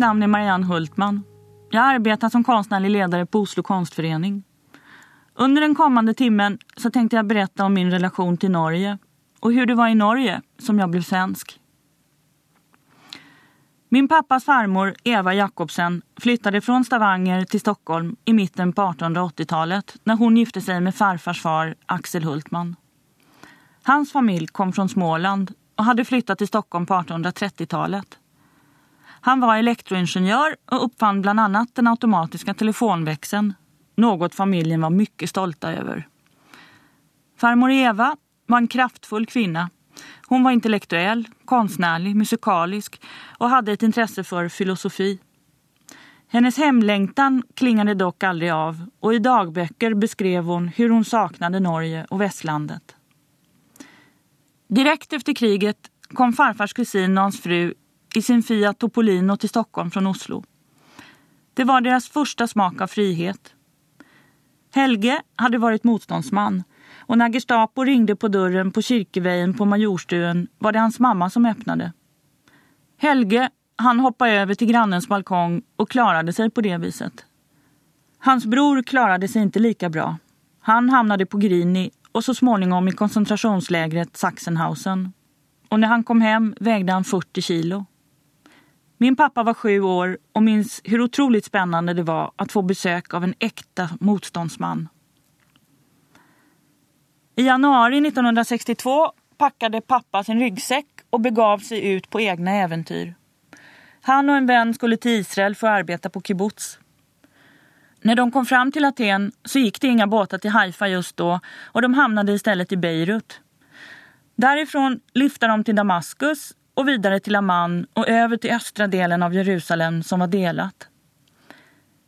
namn är Marianne Hultman. Jag arbetar som konstnärlig ledare på Oslo konstförening. Under den kommande timmen så tänkte jag berätta om min relation till Norge och hur det var i Norge som jag blev svensk. Min pappas farmor Eva Jakobsen flyttade från Stavanger till Stockholm i mitten på 1880-talet när hon gifte sig med farfars far Axel Hultman. Hans familj kom från Småland och hade flyttat till Stockholm på 1830-talet. Han var elektroingenjör och uppfann bland annat den automatiska telefonväxeln, något familjen var mycket stolta över. Farmor Eva var en kraftfull kvinna. Hon var intellektuell, konstnärlig, musikalisk och hade ett intresse för filosofi. Hennes hemlängtan klingade dock aldrig av och i dagböcker beskrev hon hur hon saknade Norge och västlandet. Direkt efter kriget kom farfars kusin och hans fru i sin Fiat Topolino till Stockholm från Oslo. Det var deras första smak av frihet. Helge hade varit motståndsman och när Gestapo ringde på dörren på Kirkevägen på Majorstuen var det hans mamma som öppnade. Helge han hoppade över till grannens balkong och klarade sig på det viset. Hans bror klarade sig inte lika bra. Han hamnade på Grini och så småningom i koncentrationslägret Sachsenhausen. Och när han kom hem vägde han 40 kilo. Min pappa var sju år och minns hur otroligt spännande det var att få besök av en äkta motståndsman. I januari 1962 packade pappa sin ryggsäck och begav sig ut på egna äventyr. Han och en vän skulle till Israel för att arbeta på kibbutz. När de kom fram till Aten så gick det inga båtar till Haifa just då och de hamnade istället i Beirut. Därifrån lyfte de till Damaskus och vidare till Amman och över till östra delen av Jerusalem som var delat.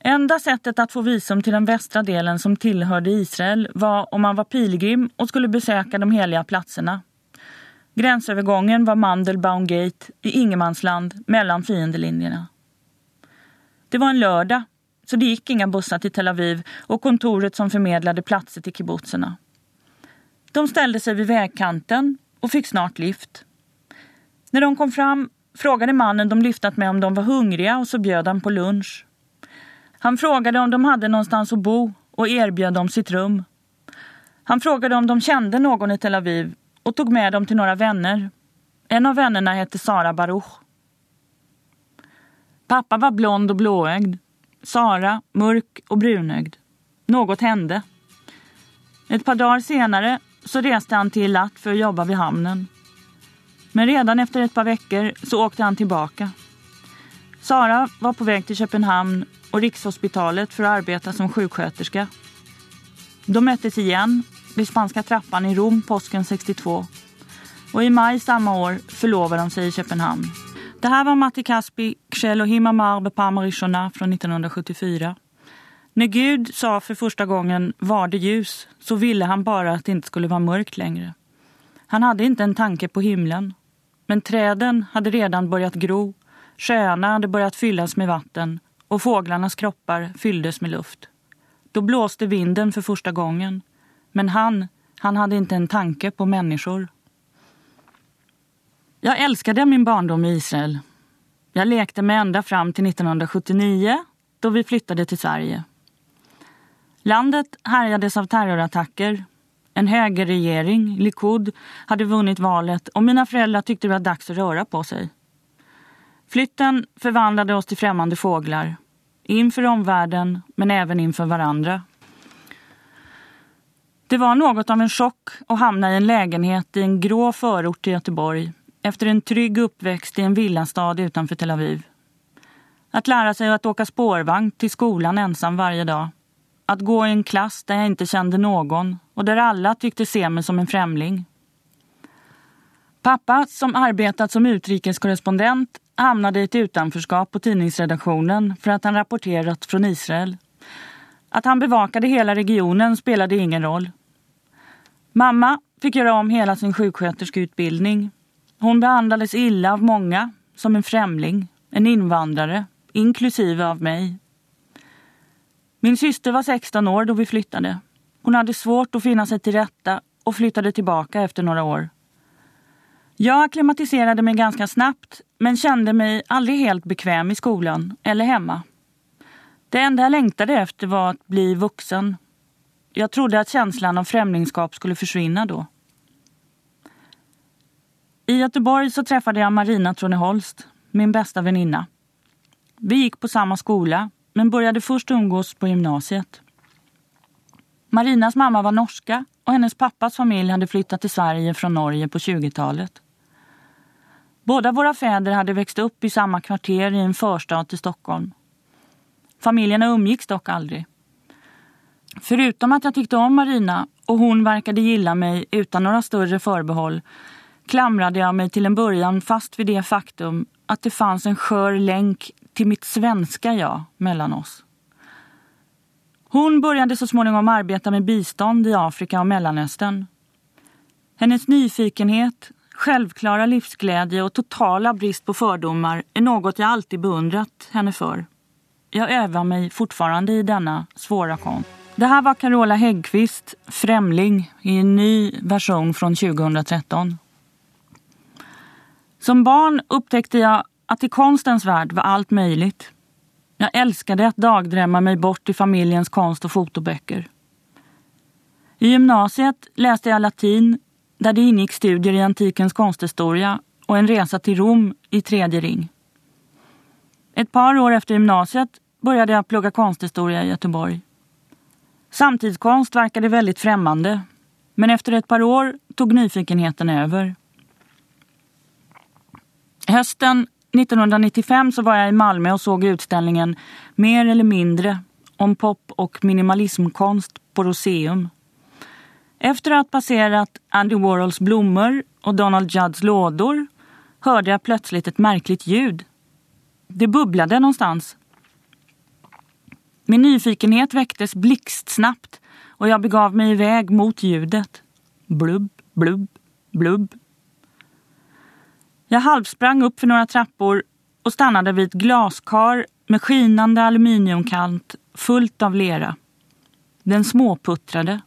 Enda sättet att få visum till den västra delen som tillhörde Israel var om man var pilgrim och skulle besöka de heliga platserna. Gränsövergången var Mandelbaum Gate i ingenmansland mellan fiendelinjerna. Det var en lördag, så det gick inga bussar till Tel Aviv och kontoret som förmedlade platser till kibbutzerna. De ställde sig vid vägkanten och fick snart lift. När de kom fram frågade mannen de lyftat med om de var hungriga och så bjöd han på lunch. Han frågade om de hade någonstans att bo och erbjöd dem sitt rum. Han frågade om de kände någon i Tel Aviv och tog med dem till några vänner. En av vännerna hette Sara Baruch. Pappa var blond och blåögd. Sara mörk och brunögd. Något hände. Ett par dagar senare så reste han till Lat för att jobba vid hamnen. Men redan efter ett par veckor så åkte han tillbaka. Sara var på väg till Köpenhamn och Rikshospitalet för att arbeta som sjuksköterska. De möttes igen vid Spanska trappan i Rom påsken 62. Och i maj samma år förlovade de sig i Köpenhamn. Det här var Matti Kaspi, och Himamar Bepamarishona från 1974. När Gud sa för första gången var det ljus så ville han bara att det inte skulle vara mörkt längre. Han hade inte en tanke på himlen. Men träden hade redan börjat gro, sjöarna hade börjat fyllas med vatten och fåglarnas kroppar fylldes med luft. Då blåste vinden för första gången. Men han, han hade inte en tanke på människor. Jag älskade min barndom i Israel. Jag lekte mig ända fram till 1979 då vi flyttade till Sverige. Landet härjades av terrorattacker. En högerregering, Likud, hade vunnit valet och mina föräldrar tyckte det var dags att röra på sig. Flytten förvandlade oss till främmande fåglar. Inför omvärlden, men även inför varandra. Det var något av en chock att hamna i en lägenhet i en grå förort till Göteborg efter en trygg uppväxt i en villastad utanför Tel Aviv. Att lära sig att åka spårvagn till skolan ensam varje dag. Att gå i en klass där jag inte kände någon och där alla tyckte se mig som en främling. Pappa, som arbetat som utrikeskorrespondent, hamnade i ett utanförskap på tidningsredaktionen för att han rapporterat från Israel. Att han bevakade hela regionen spelade ingen roll. Mamma fick göra om hela sin sjuksköterskeutbildning. Hon behandlades illa av många, som en främling, en invandrare, inklusive av mig. Min syster var 16 år då vi flyttade. Hon hade svårt att finna sig till rätta och flyttade tillbaka efter några år. Jag akklimatiserade mig ganska snabbt men kände mig aldrig helt bekväm i skolan eller hemma. Det enda jag längtade efter var att bli vuxen. Jag trodde att känslan av främlingskap skulle försvinna då. I Göteborg så träffade jag Marina Troneholst, min bästa väninna. Vi gick på samma skola men började först umgås på gymnasiet. Marinas mamma var norska och hennes pappas familj hade flyttat till Sverige från Norge på 20-talet. Båda våra fäder hade växt upp i samma kvarter i en förstad till Stockholm. Familjerna umgicks dock aldrig. Förutom att jag tyckte om Marina och hon verkade gilla mig utan några större förbehåll klamrade jag mig till en början fast vid det faktum att det fanns en skör länk till mitt svenska jag mellan oss. Hon började så småningom arbeta med bistånd i Afrika och Mellanöstern. Hennes nyfikenhet, självklara livsglädje och totala brist på fördomar är något jag alltid beundrat henne för. Jag övar mig fortfarande i denna svåra konst. Det här var Carola Häggkvist, Främling, i en ny version från 2013. Som barn upptäckte jag att i konstens värld var allt möjligt. Jag älskade att dagdrömma mig bort i familjens konst och fotoböcker. I gymnasiet läste jag latin där det ingick studier i antikens konsthistoria och en resa till Rom i tredje ring. Ett par år efter gymnasiet började jag plugga konsthistoria i Göteborg. Samtidskonst verkade väldigt främmande men efter ett par år tog nyfikenheten över. Hösten 1995 så var jag i Malmö och såg utställningen Mer eller mindre om pop och minimalismkonst på Roseum. Efter att ha passerat Andy Warhols blommor och Donald Judds lådor hörde jag plötsligt ett märkligt ljud. Det bubblade någonstans. Min nyfikenhet väcktes blixtsnabbt och jag begav mig iväg mot ljudet. Blubb, blubb, blubb. Jag halvsprang upp för några trappor och stannade vid ett glaskar med skinande aluminiumkant fullt av lera. Den småputtrade,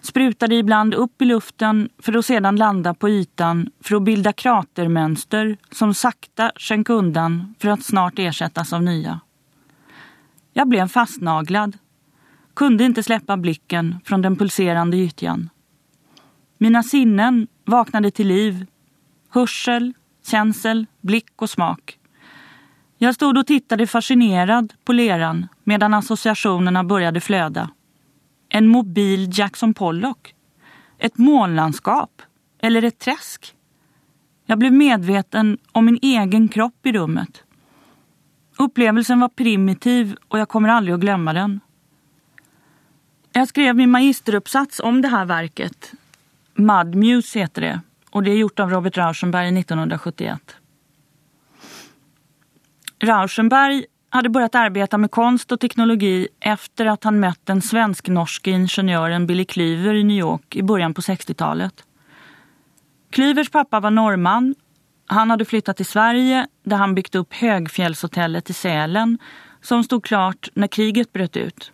sprutade ibland upp i luften för att sedan landa på ytan för att bilda kratermönster som sakta sjönk undan för att snart ersättas av nya. Jag blev fastnaglad, kunde inte släppa blicken från den pulserande gyttjan. Mina sinnen vaknade till liv. Hörsel, känsel, blick och smak. Jag stod och tittade fascinerad på leran medan associationerna började flöda. En mobil Jackson Pollock? Ett månlandskap? Eller ett träsk? Jag blev medveten om min egen kropp i rummet. Upplevelsen var primitiv och jag kommer aldrig att glömma den. Jag skrev min magisteruppsats om det här verket. Mud Muse heter det och det är gjort av Robert Rauschenberg 1971. Rauschenberg hade börjat arbeta med konst och teknologi efter att han mött den svensk-norske ingenjören Billy Klyver i New York i början på 60-talet. Klyvers pappa var norrman. Han hade flyttat till Sverige där han byggt upp Högfjällshotellet i Sälen som stod klart när kriget bröt ut.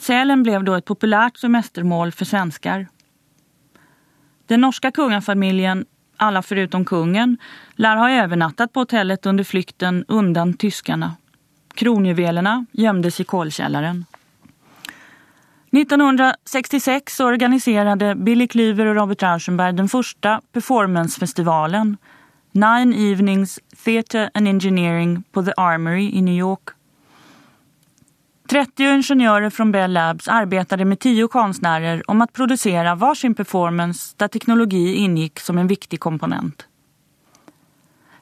Sälen blev då ett populärt semestermål för svenskar. Den norska kungafamiljen, alla förutom kungen, lär ha övernattat på hotellet under flykten undan tyskarna. Kronjuvelerna gömdes i kolkällaren. 1966 organiserade Billy Klyver och Robert Rauschenberg den första performancefestivalen Nine Evenings Theatre and Engineering på The Armory i New York 30 ingenjörer från Bell Labs arbetade med 10 konstnärer om att producera varsin performance där teknologi ingick som en viktig komponent.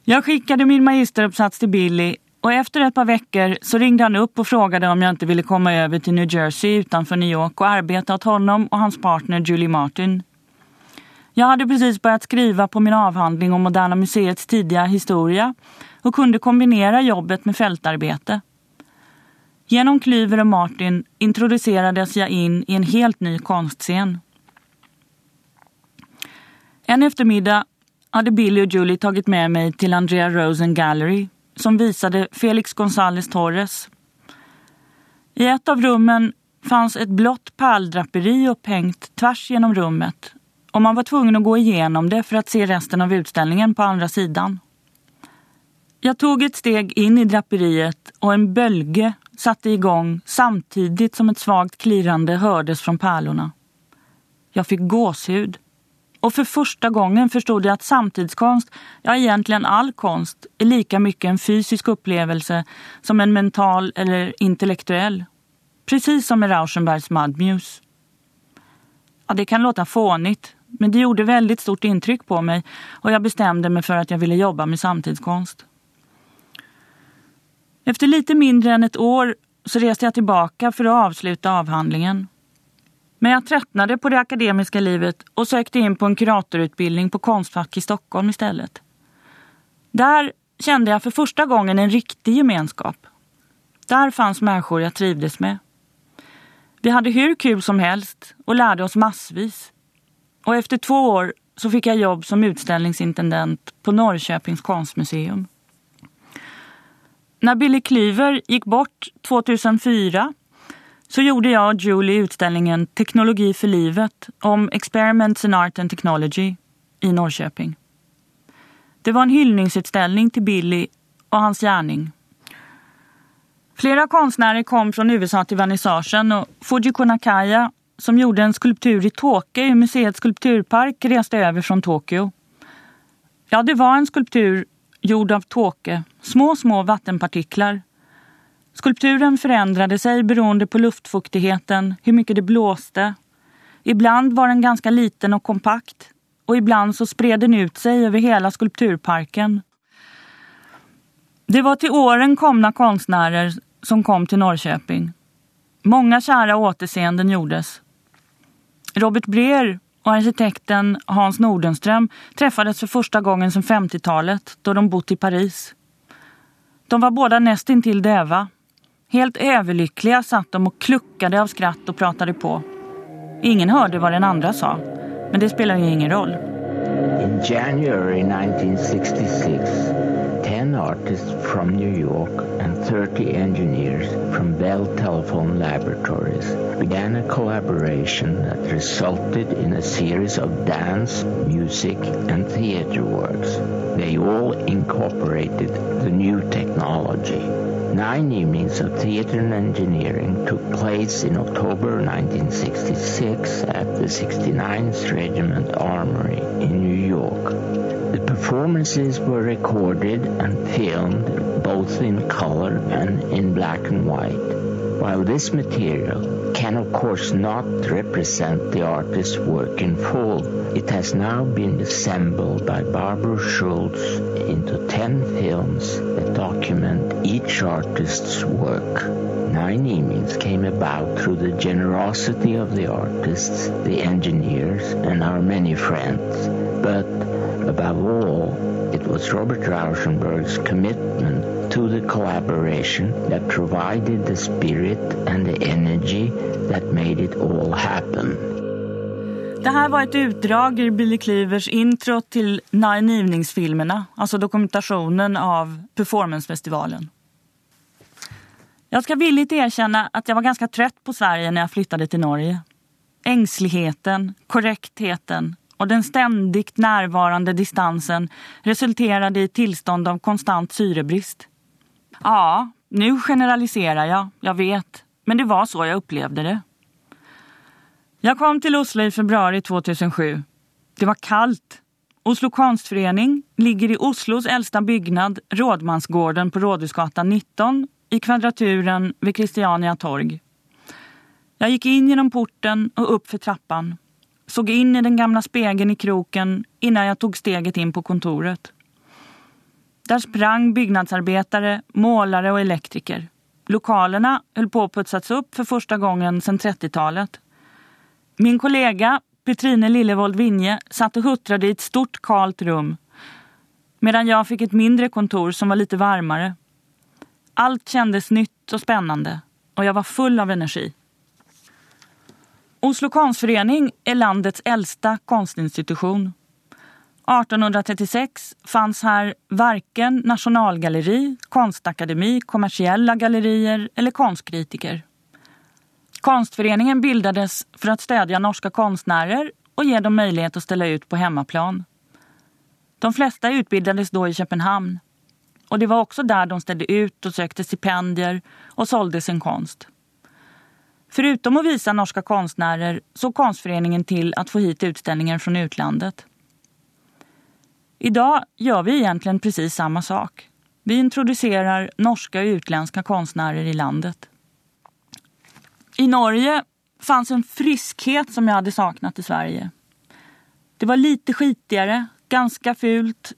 Jag skickade min magisteruppsats till Billy och efter ett par veckor så ringde han upp och frågade om jag inte ville komma över till New Jersey utanför New York och arbeta åt honom och hans partner Julie Martin. Jag hade precis börjat skriva på min avhandling om Moderna Museets tidiga historia och kunde kombinera jobbet med fältarbete. Genom Klyver och Martin introducerades jag in i en helt ny konstscen. En eftermiddag hade Billy och Julie tagit med mig till Andrea Rosen Gallery som visade Felix González Torres. I ett av rummen fanns ett blått pärldraperi upphängt tvärs genom rummet och man var tvungen att gå igenom det för att se resten av utställningen på andra sidan. Jag tog ett steg in i draperiet och en bölge satte igång samtidigt som ett svagt klirrande hördes från pärlorna. Jag fick gåshud. Och för första gången förstod jag att samtidskonst, ja egentligen all konst, är lika mycket en fysisk upplevelse som en mental eller intellektuell. Precis som med Rauschenbergs Mudmuse. Ja, det kan låta fånigt, men det gjorde väldigt stort intryck på mig och jag bestämde mig för att jag ville jobba med samtidskonst. Efter lite mindre än ett år så reste jag tillbaka för att avsluta avhandlingen. Men jag tröttnade på det akademiska livet och sökte in på en kuratorutbildning på Konstfack i Stockholm istället. Där kände jag för första gången en riktig gemenskap. Där fanns människor jag trivdes med. Vi hade hur kul som helst och lärde oss massvis. Och efter två år så fick jag jobb som utställningsintendent på Norrköpings konstmuseum. När Billy Cleaver gick bort 2004 så gjorde jag och Julie utställningen Teknologi för livet om Experiments in Art and Technology i Norrköping. Det var en hyllningsutställning till Billy och hans gärning. Flera konstnärer kom från USA till vernissagen och Fujiko Nakaya som gjorde en skulptur i Tokyo i museets skulpturpark reste över från Tokyo. Ja, det var en skulptur gjord av tåke, små, små vattenpartiklar. Skulpturen förändrade sig beroende på luftfuktigheten, hur mycket det blåste. Ibland var den ganska liten och kompakt och ibland så spred den ut sig över hela skulpturparken. Det var till åren komna konstnärer som kom till Norrköping. Många kära återseenden gjordes. Robert Breer och arkitekten Hans Nordenström träffades för första gången sedan 50-talet då de bott i Paris. De var båda nästintill döva. Helt överlyckliga satt de och kluckade av skratt och pratade på. Ingen hörde vad den andra sa, men det spelar ju ingen roll. In January 1966 10 artists from New York and 30 engineers from Bell Telephone Laboratories began a collaboration that resulted in a series of dance, music, and theater works. They all incorporated the new technology. Nine evenings of theater and engineering took place in October 1966 at the 69th Regiment Armory in New York. The performances were recorded and filmed both in color and in black and white. While this material can of course not represent the artist's work in full, it has now been assembled by Barbara Schultz into 10 films that document each artist's work. Nine evenings came about through the generosity of the artists, the engineers, and our many friends. But Above all, it was Robert Rauschenberg's commitment to the collaboration that provided the spirit and the energy that made it all happen. Det här var ett utdrag ur Billy Cleavers intro till Nine Evenings-filmerna, alltså dokumentationen av performancefestivalen. Jag ska villigt erkänna att jag var ganska trött på Sverige när jag flyttade till Norge. Ängsligheten, korrektheten och den ständigt närvarande distansen resulterade i tillstånd av konstant syrebrist. Ja, nu generaliserar jag, jag vet. Men det var så jag upplevde det. Jag kom till Oslo i februari 2007. Det var kallt. Oslo konstförening ligger i Oslos äldsta byggnad, Rådmansgården på Rådhusgatan 19 i kvadraturen vid Christiania torg. Jag gick in genom porten och upp för trappan såg in i den gamla spegeln i kroken innan jag tog steget in på kontoret. Där sprang byggnadsarbetare, målare och elektriker. Lokalerna höll på att putsats upp för första gången sedan 30-talet. Min kollega Petrine Lillevold Vinje satt och huttrade i ett stort kalt rum medan jag fick ett mindre kontor som var lite varmare. Allt kändes nytt och spännande och jag var full av energi. Oslo konstförening är landets äldsta konstinstitution. 1836 fanns här varken nationalgalleri, konstakademi, kommersiella gallerier eller konstkritiker. Konstföreningen bildades för att stödja norska konstnärer och ge dem möjlighet att ställa ut på hemmaplan. De flesta utbildades då i Köpenhamn och det var också där de ställde ut och sökte stipendier och sålde sin konst. Förutom att visa norska konstnärer såg konstföreningen till att få hit utställningar från utlandet. Idag gör vi egentligen precis samma sak. Vi introducerar norska och utländska konstnärer i landet. I Norge fanns en friskhet som jag hade saknat i Sverige. Det var lite skitigare, ganska fult,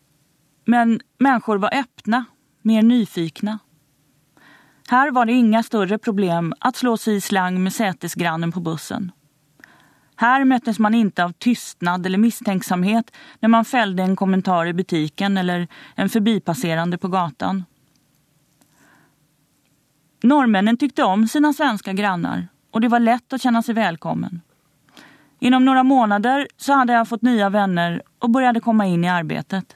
men människor var öppna, mer nyfikna. Här var det inga större problem att slå sig i slang med sätesgrannen på bussen. Här möttes man inte av tystnad eller misstänksamhet när man fällde en kommentar i butiken eller en förbipasserande på gatan. Norrmännen tyckte om sina svenska grannar och det var lätt att känna sig välkommen. Inom några månader så hade jag fått nya vänner och började komma in i arbetet.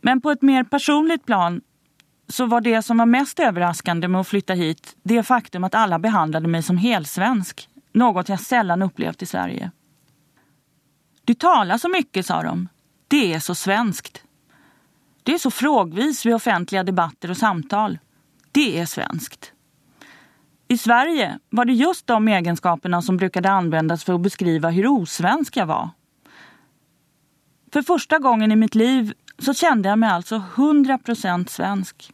Men på ett mer personligt plan så var det som var mest överraskande med att flytta hit det faktum att alla behandlade mig som helsvensk. Något jag sällan upplevt i Sverige. Du talar så mycket, sa de. Det är så svenskt. Det är så frågvis vid offentliga debatter och samtal. Det är svenskt. I Sverige var det just de egenskaperna som brukade användas för att beskriva hur osvensk jag var. För första gången i mitt liv så kände jag mig alltså 100% svensk.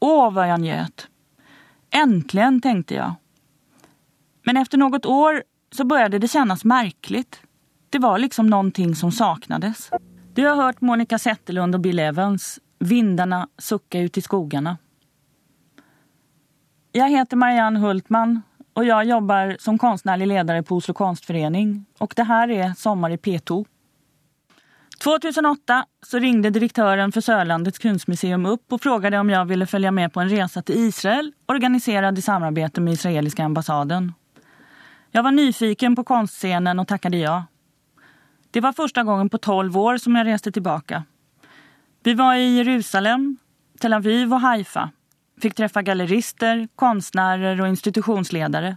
Åh, vad jag njöt! Äntligen, tänkte jag. Men efter något år så började det kännas märkligt. Det var liksom någonting som saknades. Du har hört Monica Zetterlund och Bill Evans, Vindarna sucka ut i skogarna. Jag heter Marianne Hultman och jag jobbar som konstnärlig ledare på Oslo konstförening. Och det här är Sommar i P2. 2008 så ringde direktören för Sörlandets kunstmuseum upp och frågade om jag ville följa med på en resa till Israel organiserad i samarbete med israeliska ambassaden. Jag var nyfiken på konstscenen och tackade ja. Det var första gången på 12 år som jag reste tillbaka. Vi var i Jerusalem, Tel Aviv och Haifa. Fick träffa gallerister, konstnärer och institutionsledare.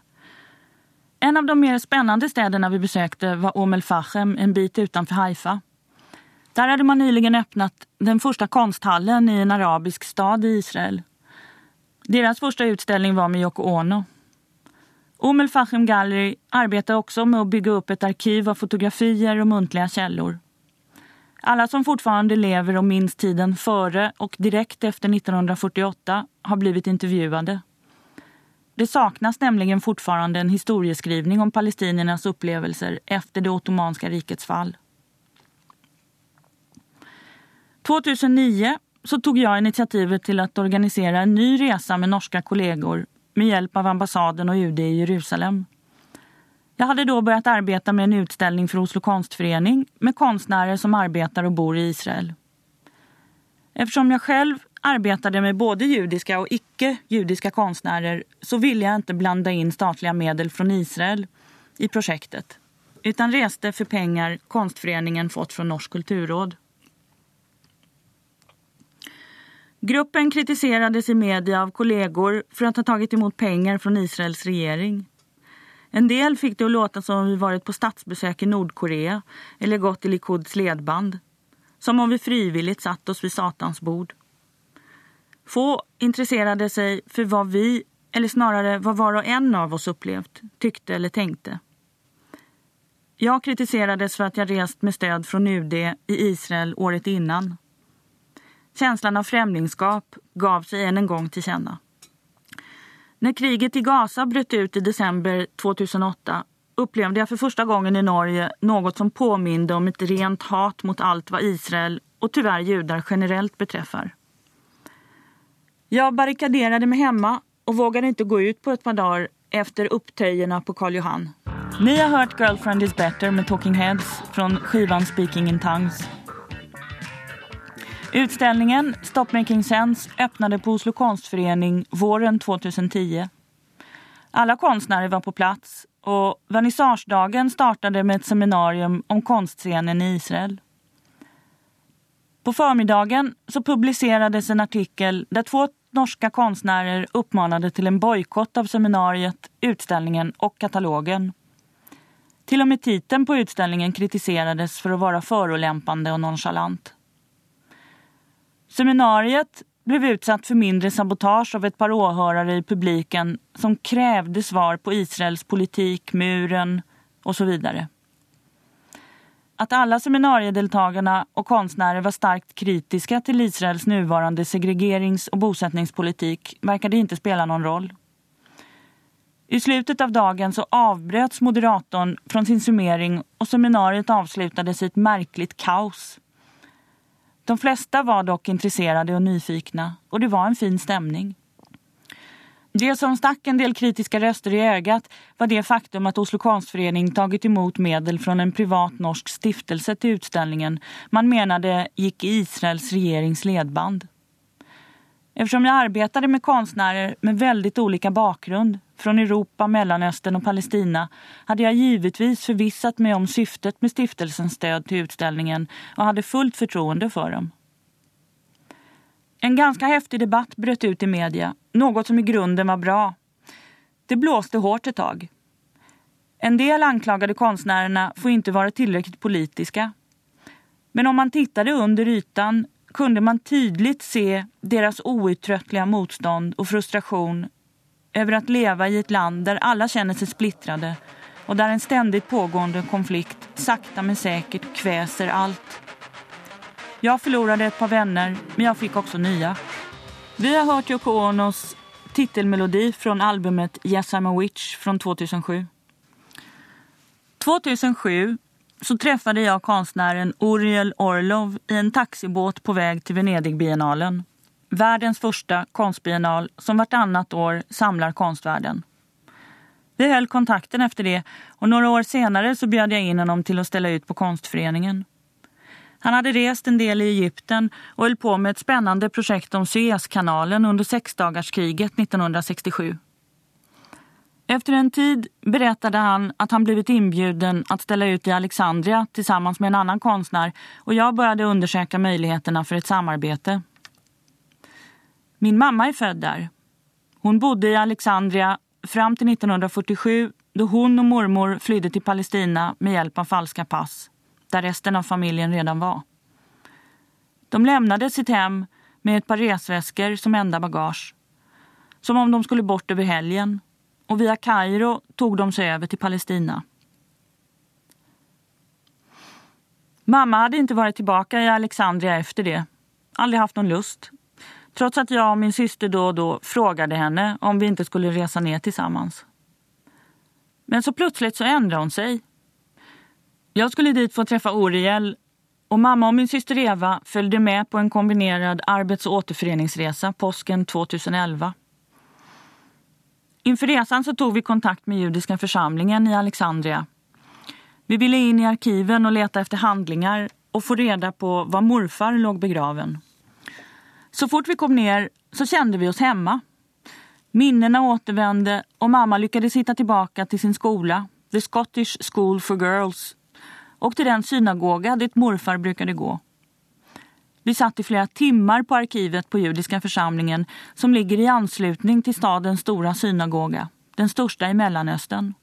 En av de mer spännande städerna vi besökte var Om el-Fachem, en bit utanför Haifa. Där hade man nyligen öppnat den första konsthallen i en arabisk stad i Israel. Deras första utställning var med Yoko Ono. Omel Fahim Gallery arbetar också med att bygga upp ett arkiv av fotografier och muntliga källor. Alla som fortfarande lever och minns tiden före och direkt efter 1948 har blivit intervjuade. Det saknas nämligen fortfarande en historieskrivning om palestiniernas upplevelser efter det ottomanska rikets fall. 2009 så tog jag initiativet till att organisera en ny resa med norska kollegor med hjälp av ambassaden och UD i Jerusalem. Jag hade då börjat arbeta med en utställning för Oslo konstförening med konstnärer som arbetar och bor i Israel. Eftersom jag själv arbetade med både judiska och icke-judiska konstnärer så ville jag inte blanda in statliga medel från Israel i projektet utan reste för pengar konstföreningen fått från Norsk kulturråd. Gruppen kritiserades i media av kollegor för att ha tagit emot pengar från Israels regering. En del fick det att låta som om vi varit på statsbesök i Nordkorea eller gått i Likuds ledband. Som om vi frivilligt satt oss vid Satans bord. Få intresserade sig för vad vi, eller snarare vad var och en av oss upplevt, tyckte eller tänkte. Jag kritiserades för att jag rest med stöd från UD i Israel året innan. Känslan av främlingskap gav sig än en gång till känna. När kriget i Gaza bröt ut i december 2008 upplevde jag för första gången i Norge något som påminde om ett rent hat mot allt vad Israel och tyvärr judar generellt beträffar. Jag barrikaderade mig hemma och vågade inte gå ut på ett par dagar efter upptöjerna på Karl Johan. Ni har hört Girlfriend is better med Talking Heads från skivan Speaking in tongues. Utställningen Stop Making Sense öppnade på Oslo konstförening våren 2010. Alla konstnärer var på plats och vernissagedagen startade med ett seminarium om konstscenen i Israel. På förmiddagen så publicerades en artikel där två norska konstnärer uppmanade till en bojkott av seminariet, utställningen och katalogen. Till och med titeln på utställningen kritiserades för att vara förolämpande och nonchalant. Seminariet blev utsatt för mindre sabotage av ett par åhörare i publiken som krävde svar på Israels politik, muren och så vidare. Att alla seminariedeltagarna och konstnärer var starkt kritiska till Israels nuvarande segregerings- och bosättningspolitik verkade inte spela någon roll. I slutet av dagen så avbröts moderatorn från sin summering och seminariet avslutades i ett märkligt kaos. De flesta var dock intresserade och nyfikna och det var en fin stämning. Det som stack en del kritiska röster i ögat var det faktum att Oslo konstförening tagit emot medel från en privat norsk stiftelse till utställningen man menade gick i Israels regerings ledband. Eftersom jag arbetade med konstnärer med väldigt olika bakgrund från Europa, Mellanöstern och Palestina hade jag givetvis förvissat mig om syftet med stiftelsens stöd till utställningen och hade fullt förtroende för dem. En ganska häftig debatt bröt ut i media, något som i grunden var bra. Det blåste hårt ett tag. En del anklagade konstnärerna för inte vara tillräckligt politiska. Men om man tittade under ytan kunde man tydligt se deras outtröttliga motstånd och frustration över att leva i ett land där alla känner sig splittrade och där en ständigt pågående konflikt sakta men säkert kväser allt. Jag förlorade ett par vänner, men jag fick också nya. Vi har hört Yoko Onos titelmelodi från albumet Yes I'm a Witch från 2007. 2007 så träffade jag konstnären Uriel Orlov i en taxibåt på väg till Venedigbiennalen. Världens första konstbiennal som vartannat år samlar konstvärlden. Vi höll kontakten efter det och några år senare så bjöd jag in honom till att ställa ut på konstföreningen. Han hade rest en del i Egypten och höll på med ett spännande projekt om Suezkanalen under sexdagarskriget 1967. Efter en tid berättade han att han blivit inbjuden att ställa ut i Alexandria tillsammans med en annan konstnär och jag började undersöka möjligheterna för ett samarbete. Min mamma är född där. Hon bodde i Alexandria fram till 1947 då hon och mormor flydde till Palestina med hjälp av falska pass, där resten av familjen redan var. De lämnade sitt hem med ett par resväskor som enda bagage. Som om de skulle bort över helgen och via Kairo tog de sig över till Palestina. Mamma hade inte varit tillbaka i Alexandria efter det. Aldrig haft någon lust. Trots att jag och min syster då och då frågade henne om vi inte skulle resa ner tillsammans. Men så plötsligt så ändrade hon sig. Jag skulle dit få träffa Oriel och mamma och min syster Eva följde med på en kombinerad arbets- och återföreningsresa påsken 2011. Inför resan så tog vi kontakt med judiska församlingen i Alexandria. Vi ville in i arkiven och leta efter handlingar och få reda på var morfar låg begraven. Så fort vi kom ner så kände vi oss hemma. Minnena återvände och mamma lyckades hitta tillbaka till sin skola, The Scottish School for Girls, och till den synagoga dit morfar brukade gå. Vi satt i flera timmar på arkivet på judiska församlingen som ligger i anslutning till stadens stora synagoga, den största i Mellanöstern.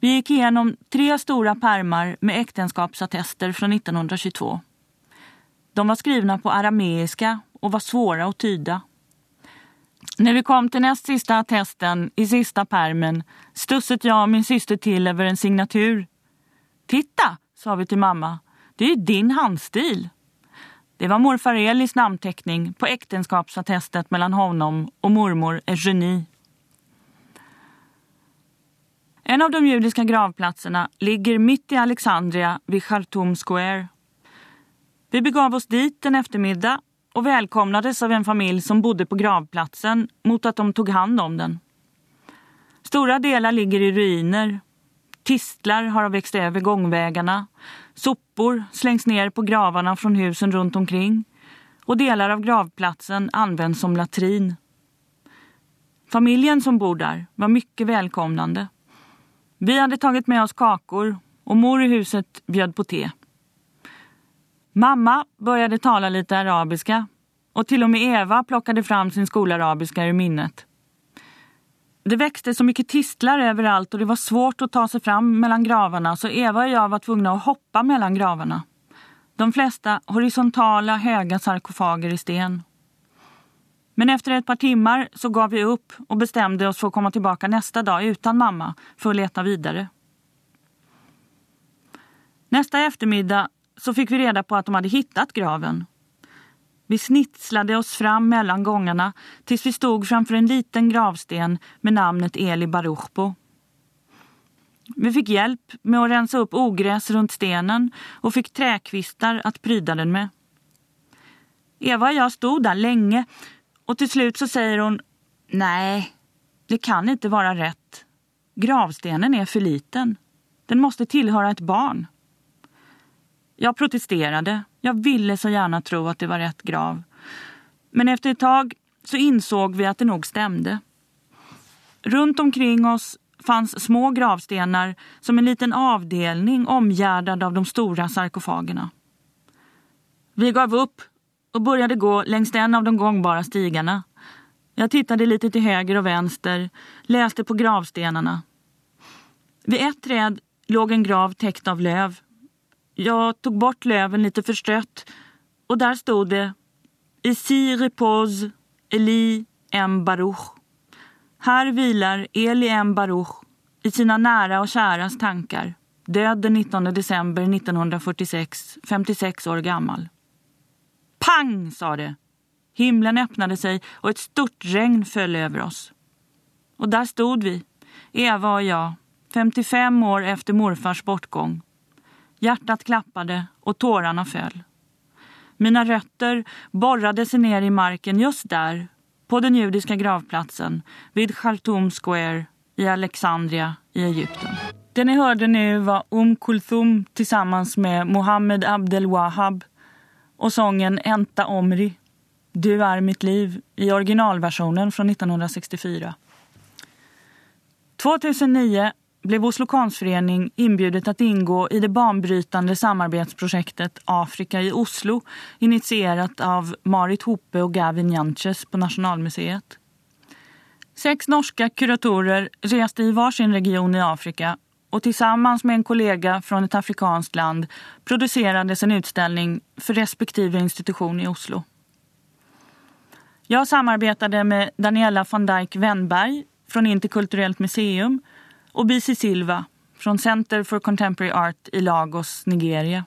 Vi gick igenom tre stora pärmar med äktenskapsattester från 1922. De var skrivna på arameiska och var svåra att tyda. När vi kom till näst sista attesten i sista pärmen stusset jag och min syster till över en signatur. Titta, sa vi till mamma. Det är ju din handstil. Det var morfar Elis namnteckning på äktenskapsattestet mellan honom och mormor Eugenie. En av de judiska gravplatserna ligger mitt i Alexandria vid Khartoum Square. Vi begav oss dit en eftermiddag och välkomnades av en familj som bodde på gravplatsen mot att de tog hand om den. Stora delar ligger i ruiner. Tistlar har växt över gångvägarna. Sopor slängs ner på gravarna från husen runt omkring. Och delar av gravplatsen används som latrin. Familjen som bor där var mycket välkomnande. Vi hade tagit med oss kakor och mor i huset bjöd på te. Mamma började tala lite arabiska och till och med Eva plockade fram sin skolarabiska ur minnet. Det växte så mycket tistlar överallt och det var svårt att ta sig fram mellan gravarna så Eva och jag var tvungna att hoppa mellan gravarna. De flesta horisontala höga sarkofager i sten. Men efter ett par timmar så gav vi upp och bestämde oss för att komma tillbaka nästa dag utan mamma för att leta vidare. Nästa eftermiddag så fick vi reda på att de hade hittat graven. Vi snitslade oss fram mellan gångarna tills vi stod framför en liten gravsten med namnet Eli Baruchbo. Vi fick hjälp med att rensa upp ogräs runt stenen och fick träkvistar att pryda den med. Eva och jag stod där länge och till slut så säger hon Nej, det kan inte vara rätt. Gravstenen är för liten. Den måste tillhöra ett barn. Jag protesterade. Jag ville så gärna tro att det var rätt grav. Men efter ett tag så insåg vi att det nog stämde. Runt omkring oss fanns små gravstenar som en liten avdelning omgärdad av de stora sarkofagerna. Vi gav upp och började gå längs en av de gångbara stigarna. Jag tittade lite till höger och vänster, läste på gravstenarna. Vid ett träd låg en grav täckt av löv. Jag tog bort löven lite förstrött och där stod det Ici repose Eli M. Baruch. Här vilar Eli M. Baruch i sina nära och käras tankar. Död den 19 december 1946, 56 år gammal. Pang, sa det. Himlen öppnade sig och ett stort regn föll över oss. Och där stod vi, Eva och jag, 55 år efter morfars bortgång. Hjärtat klappade och tårarna föll. Mina rötter borrade sig ner i marken just där, på den judiska gravplatsen vid Khartoum Square i Alexandria i Egypten. Det ni hörde nu var Um Kulthum tillsammans med Mohammed Abdel Wahab och sången Enta Omri, Du är mitt liv i originalversionen från 1964. 2009 blev Oslo konstförening inbjudet att ingå i det banbrytande samarbetsprojektet Afrika i Oslo initierat av Marit Hoppe och Gavin Janches på Nationalmuseet. Sex norska kuratorer reste i varsin region i Afrika och tillsammans med en kollega från ett afrikanskt land producerades en utställning för respektive institution i Oslo. Jag samarbetade med Daniela van Dijk Wennberg från Interkulturellt museum och Bisi Silva från Center for Contemporary Art i Lagos, Nigeria.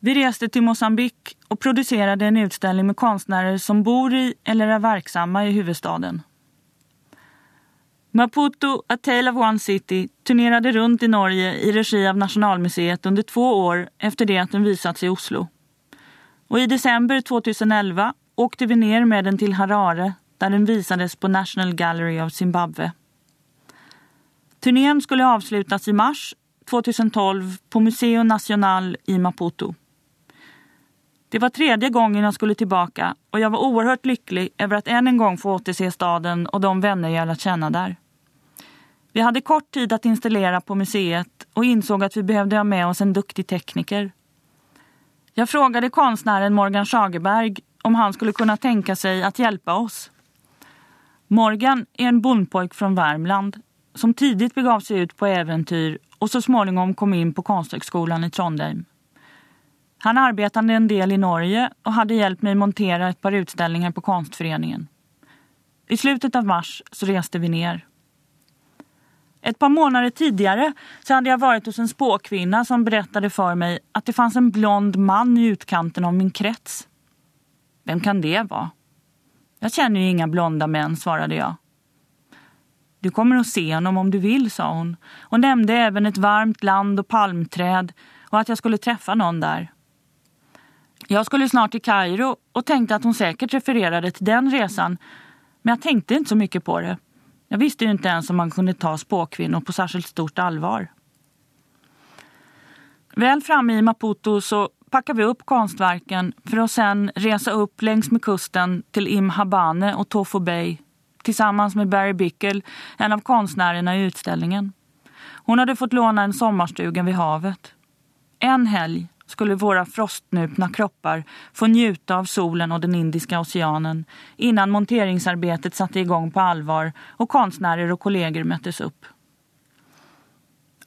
Vi reste till Mosambik och producerade en utställning med konstnärer som bor i eller är verksamma i huvudstaden. Maputo, A Tale of One City turnerade runt i Norge i regi av Nationalmuseet under två år efter det att den visats i Oslo. Och i december 2011 åkte vi ner med den till Harare där den visades på National Gallery of Zimbabwe. Turnén skulle avslutas i mars 2012 på Museo Nacional i Maputo. Det var tredje gången jag skulle tillbaka och jag var oerhört lycklig över att än en gång få återse staden och de vänner jag lärt känna där. Vi hade kort tid att installera på museet och insåg att vi behövde ha med oss en duktig tekniker. Jag frågade konstnären Morgan Schagerberg om han skulle kunna tänka sig att hjälpa oss. Morgan är en bondpojk från Värmland som tidigt begav sig ut på äventyr och så småningom kom in på Konsthögskolan i Trondheim. Han arbetade en del i Norge och hade hjälpt mig montera ett par utställningar på Konstföreningen. I slutet av mars så reste vi ner. Ett par månader tidigare så hade jag varit hos en spåkvinna som berättade för mig att det fanns en blond man i utkanten av min krets. Vem kan det vara? Jag känner ju inga blonda män, svarade jag. Du kommer att se honom om du vill, sa hon och nämnde även ett varmt land och palmträd och att jag skulle träffa någon där. Jag skulle snart till Kairo och tänkte att hon säkert refererade till den resan men jag tänkte inte så mycket på det. Jag visste ju inte ens om man kunde ta spåkvinnor på särskilt stort allvar. Väl framme i Maputo så packar vi upp konstverken för att sen resa upp längs med kusten till Imhabane och Tofo Bay tillsammans med Barry Bickel, en av konstnärerna i utställningen. Hon hade fått låna en sommarstuga vid havet. En helg skulle våra frostnupna kroppar få njuta av solen och den indiska oceanen innan monteringsarbetet satte igång på allvar och konstnärer och kollegor möttes upp.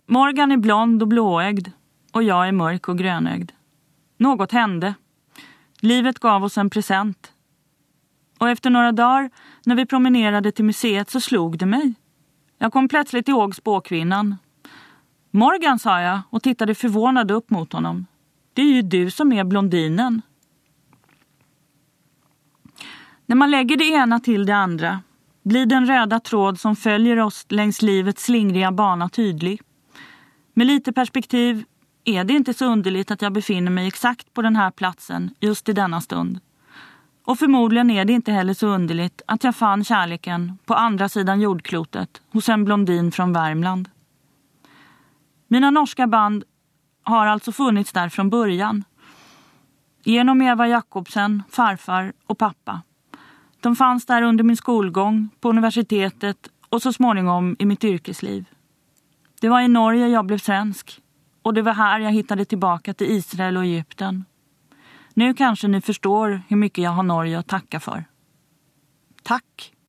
Morgan är blond och blåögd och jag är mörk och grönögd. Något hände. Livet gav oss en present. Och efter några dagar när vi promenerade till museet så slog det mig. Jag kom plötsligt ihåg spåkvinnan. Morgan, sa jag och tittade förvånad upp mot honom. Det är ju du som är blondinen. När man lägger det ena till det andra blir den röda tråd som följer oss längs livets slingriga bana tydlig. Med lite perspektiv är det inte så underligt att jag befinner mig exakt på den här platsen just i denna stund. Och förmodligen är det inte heller så underligt att jag fann kärleken på andra sidan jordklotet hos en blondin från Värmland. Mina norska band har alltså funnits där från början. Genom Eva Jakobsen, farfar och pappa. De fanns där under min skolgång, på universitetet och så småningom i mitt yrkesliv. Det var i Norge jag blev svensk och det var här jag hittade tillbaka till Israel och Egypten. Nu kanske ni förstår hur mycket jag har Norge att tacka för. Tack!